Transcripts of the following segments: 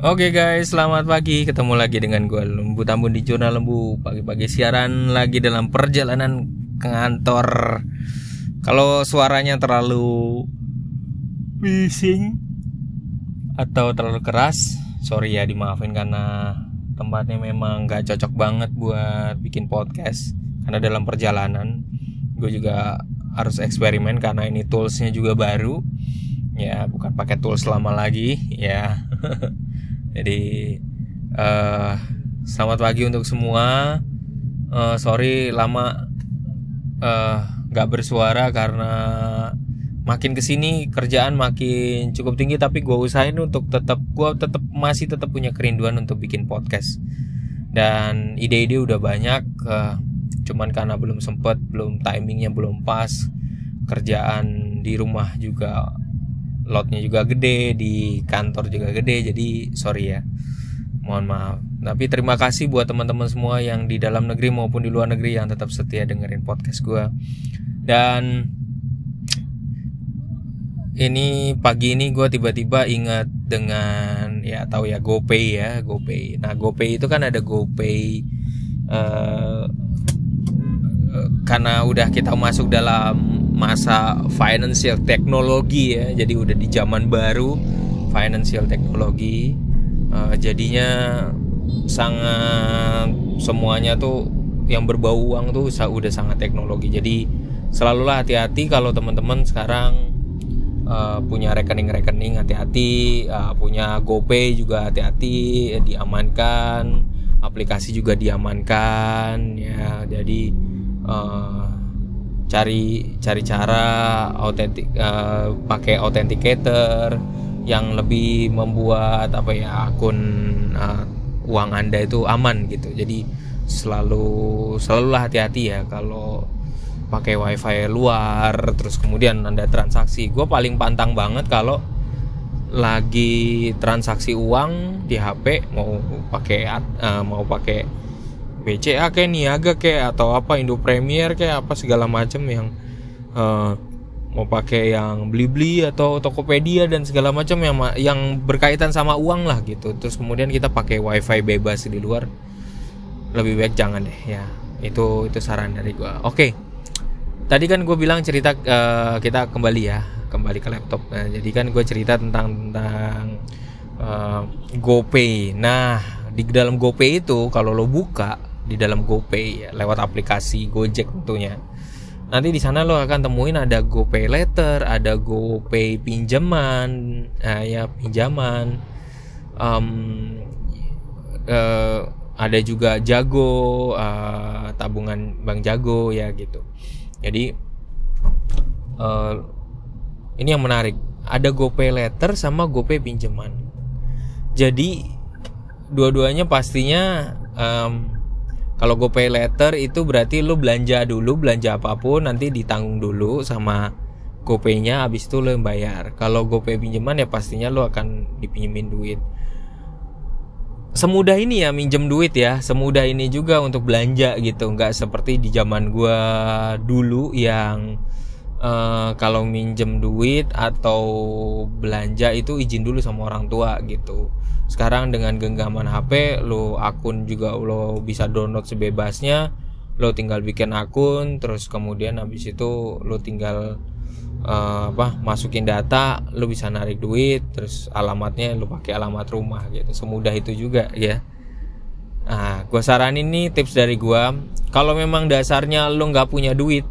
Oke guys, selamat pagi. Ketemu lagi dengan gue Lembu Tambun di Jurnal Lembu. Pagi-pagi siaran lagi dalam perjalanan ke kantor. Kalau suaranya terlalu bising atau terlalu keras, sorry ya dimaafin karena tempatnya memang gak cocok banget buat bikin podcast. Karena dalam perjalanan gue juga harus eksperimen karena ini toolsnya juga baru. Ya, bukan pakai tools lama lagi, ya. Jadi uh, selamat pagi untuk semua. Uh, sorry lama nggak uh, bersuara karena makin ke sini kerjaan makin cukup tinggi tapi gue usahain untuk tetap gue tetap masih tetap punya kerinduan untuk bikin podcast dan ide-ide udah banyak uh, cuman karena belum sempet belum timingnya belum pas kerjaan di rumah juga lotnya juga gede di kantor juga gede jadi sorry ya. Mohon maaf. Tapi terima kasih buat teman-teman semua yang di dalam negeri maupun di luar negeri yang tetap setia dengerin podcast gue dan ini pagi ini gue tiba-tiba ingat dengan ya tahu ya GoPay ya GoPay. Nah GoPay itu kan ada GoPay uh, karena udah kita masuk dalam masa financial teknologi ya. Jadi udah di zaman baru financial teknologi uh, jadinya sangat semuanya tuh yang berbau uang tuh udah sangat teknologi. Jadi selalulah hati-hati kalau teman-teman sekarang uh, punya rekening-rekening hati-hati. Uh, punya GoPay juga hati-hati diamankan. Aplikasi juga diamankan ya. Jadi uh, cari cari cara autentik uh, pakai authenticator yang lebih membuat apa ya akun uh, uang anda itu aman gitu. Jadi selalu selalu hati-hati ya kalau pakai wifi luar terus kemudian anda transaksi. Gue paling pantang banget kalau lagi transaksi uang di HP mau pakai uh, mau pakai BCA kayak Niaga kayak atau apa Indo Premier kayak apa segala macam yang uh, mau pakai yang beli-beli atau Tokopedia dan segala macam yang yang berkaitan sama uang lah gitu. Terus kemudian kita pakai WiFi bebas di luar. Lebih baik jangan deh ya. Itu itu saran dari gua. Oke. Tadi kan gue bilang cerita uh, kita kembali ya, kembali ke laptop. Nah, jadi kan gue cerita tentang tentang uh, GoPay. Nah, di dalam GoPay itu kalau lo buka di dalam GoPay ya, lewat aplikasi Gojek tentunya. Nanti di sana lo akan temuin ada GoPay Letter, ada GoPay pinjaman, nah, ya pinjaman, um, uh, ada juga Jago, uh, tabungan Bank Jago ya gitu. Jadi uh, ini yang menarik, ada GoPay Letter sama GoPay pinjaman. Jadi dua-duanya pastinya um, kalau GoPay Letter itu berarti lo belanja dulu, belanja apa pun nanti ditanggung dulu sama GoPay-nya habis itu lo yang bayar. Kalau GoPay pinjaman ya pastinya lo akan dipinjemin duit. Semudah ini ya minjem duit ya, semudah ini juga untuk belanja gitu, nggak seperti di zaman gua dulu yang uh, kalau minjem duit atau belanja itu izin dulu sama orang tua gitu. Sekarang dengan genggaman HP lo akun juga lo bisa download sebebasnya lo tinggal bikin akun terus kemudian habis itu lo tinggal uh, apa masukin data lo bisa narik duit terus alamatnya lo pakai alamat rumah gitu. Semudah itu juga ya. Nah gue saranin nih tips dari gue kalau memang dasarnya lo nggak punya duit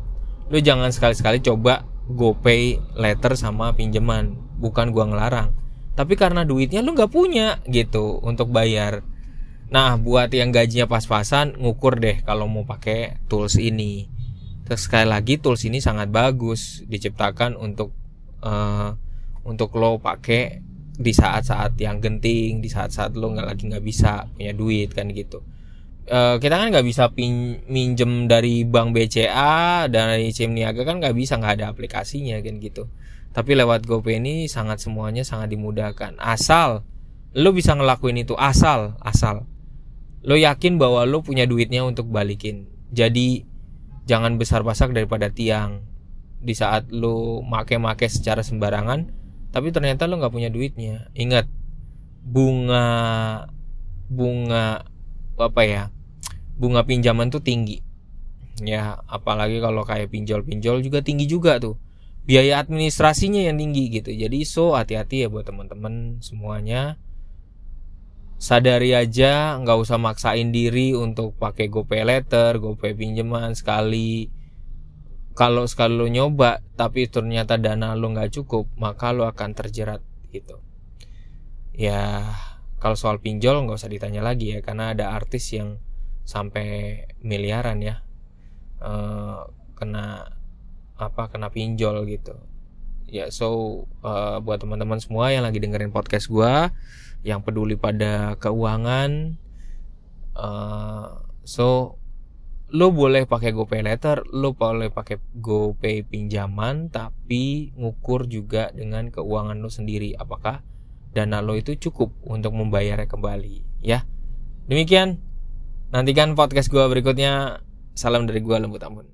lo jangan sekali-sekali coba GoPay letter sama pinjaman. Bukan gua ngelarang. Tapi karena duitnya lu nggak punya gitu untuk bayar. Nah buat yang gajinya pas-pasan ngukur deh kalau mau pakai tools ini. Terus sekali lagi tools ini sangat bagus diciptakan untuk uh, untuk lo pakai di saat-saat yang genting di saat-saat lo nggak lagi nggak bisa punya duit kan gitu uh, kita kan nggak bisa pin minjem dari bank BCA dari CIM Niaga kan nggak bisa nggak ada aplikasinya kan gitu tapi lewat GoPay ini sangat semuanya sangat dimudahkan. Asal lo bisa ngelakuin itu, asal, asal. Lo yakin bahwa lo punya duitnya untuk balikin. Jadi jangan besar pasak daripada tiang. Di saat lo make-make secara sembarangan, tapi ternyata lo nggak punya duitnya. Ingat, bunga bunga apa ya bunga pinjaman tuh tinggi. Ya apalagi kalau kayak pinjol-pinjol juga tinggi juga tuh. Biaya administrasinya yang tinggi gitu. Jadi so hati-hati ya buat teman-teman semuanya. Sadari aja nggak usah maksain diri untuk pakai GoPay letter GoPay pinjaman sekali. Kalau sekali lo nyoba tapi ternyata dana lo nggak cukup maka lo akan terjerat gitu. Ya kalau soal pinjol nggak usah ditanya lagi ya karena ada artis yang sampai miliaran ya uh, kena apa kena pinjol gitu ya so uh, buat teman-teman semua yang lagi dengerin podcast gue yang peduli pada keuangan uh, so lo boleh pakai GoPay letter, lo boleh pakai GoPay pinjaman, tapi ngukur juga dengan keuangan lo sendiri. Apakah dana lo itu cukup untuk membayarnya kembali ya demikian nantikan podcast gue berikutnya. Salam dari gue lembut amun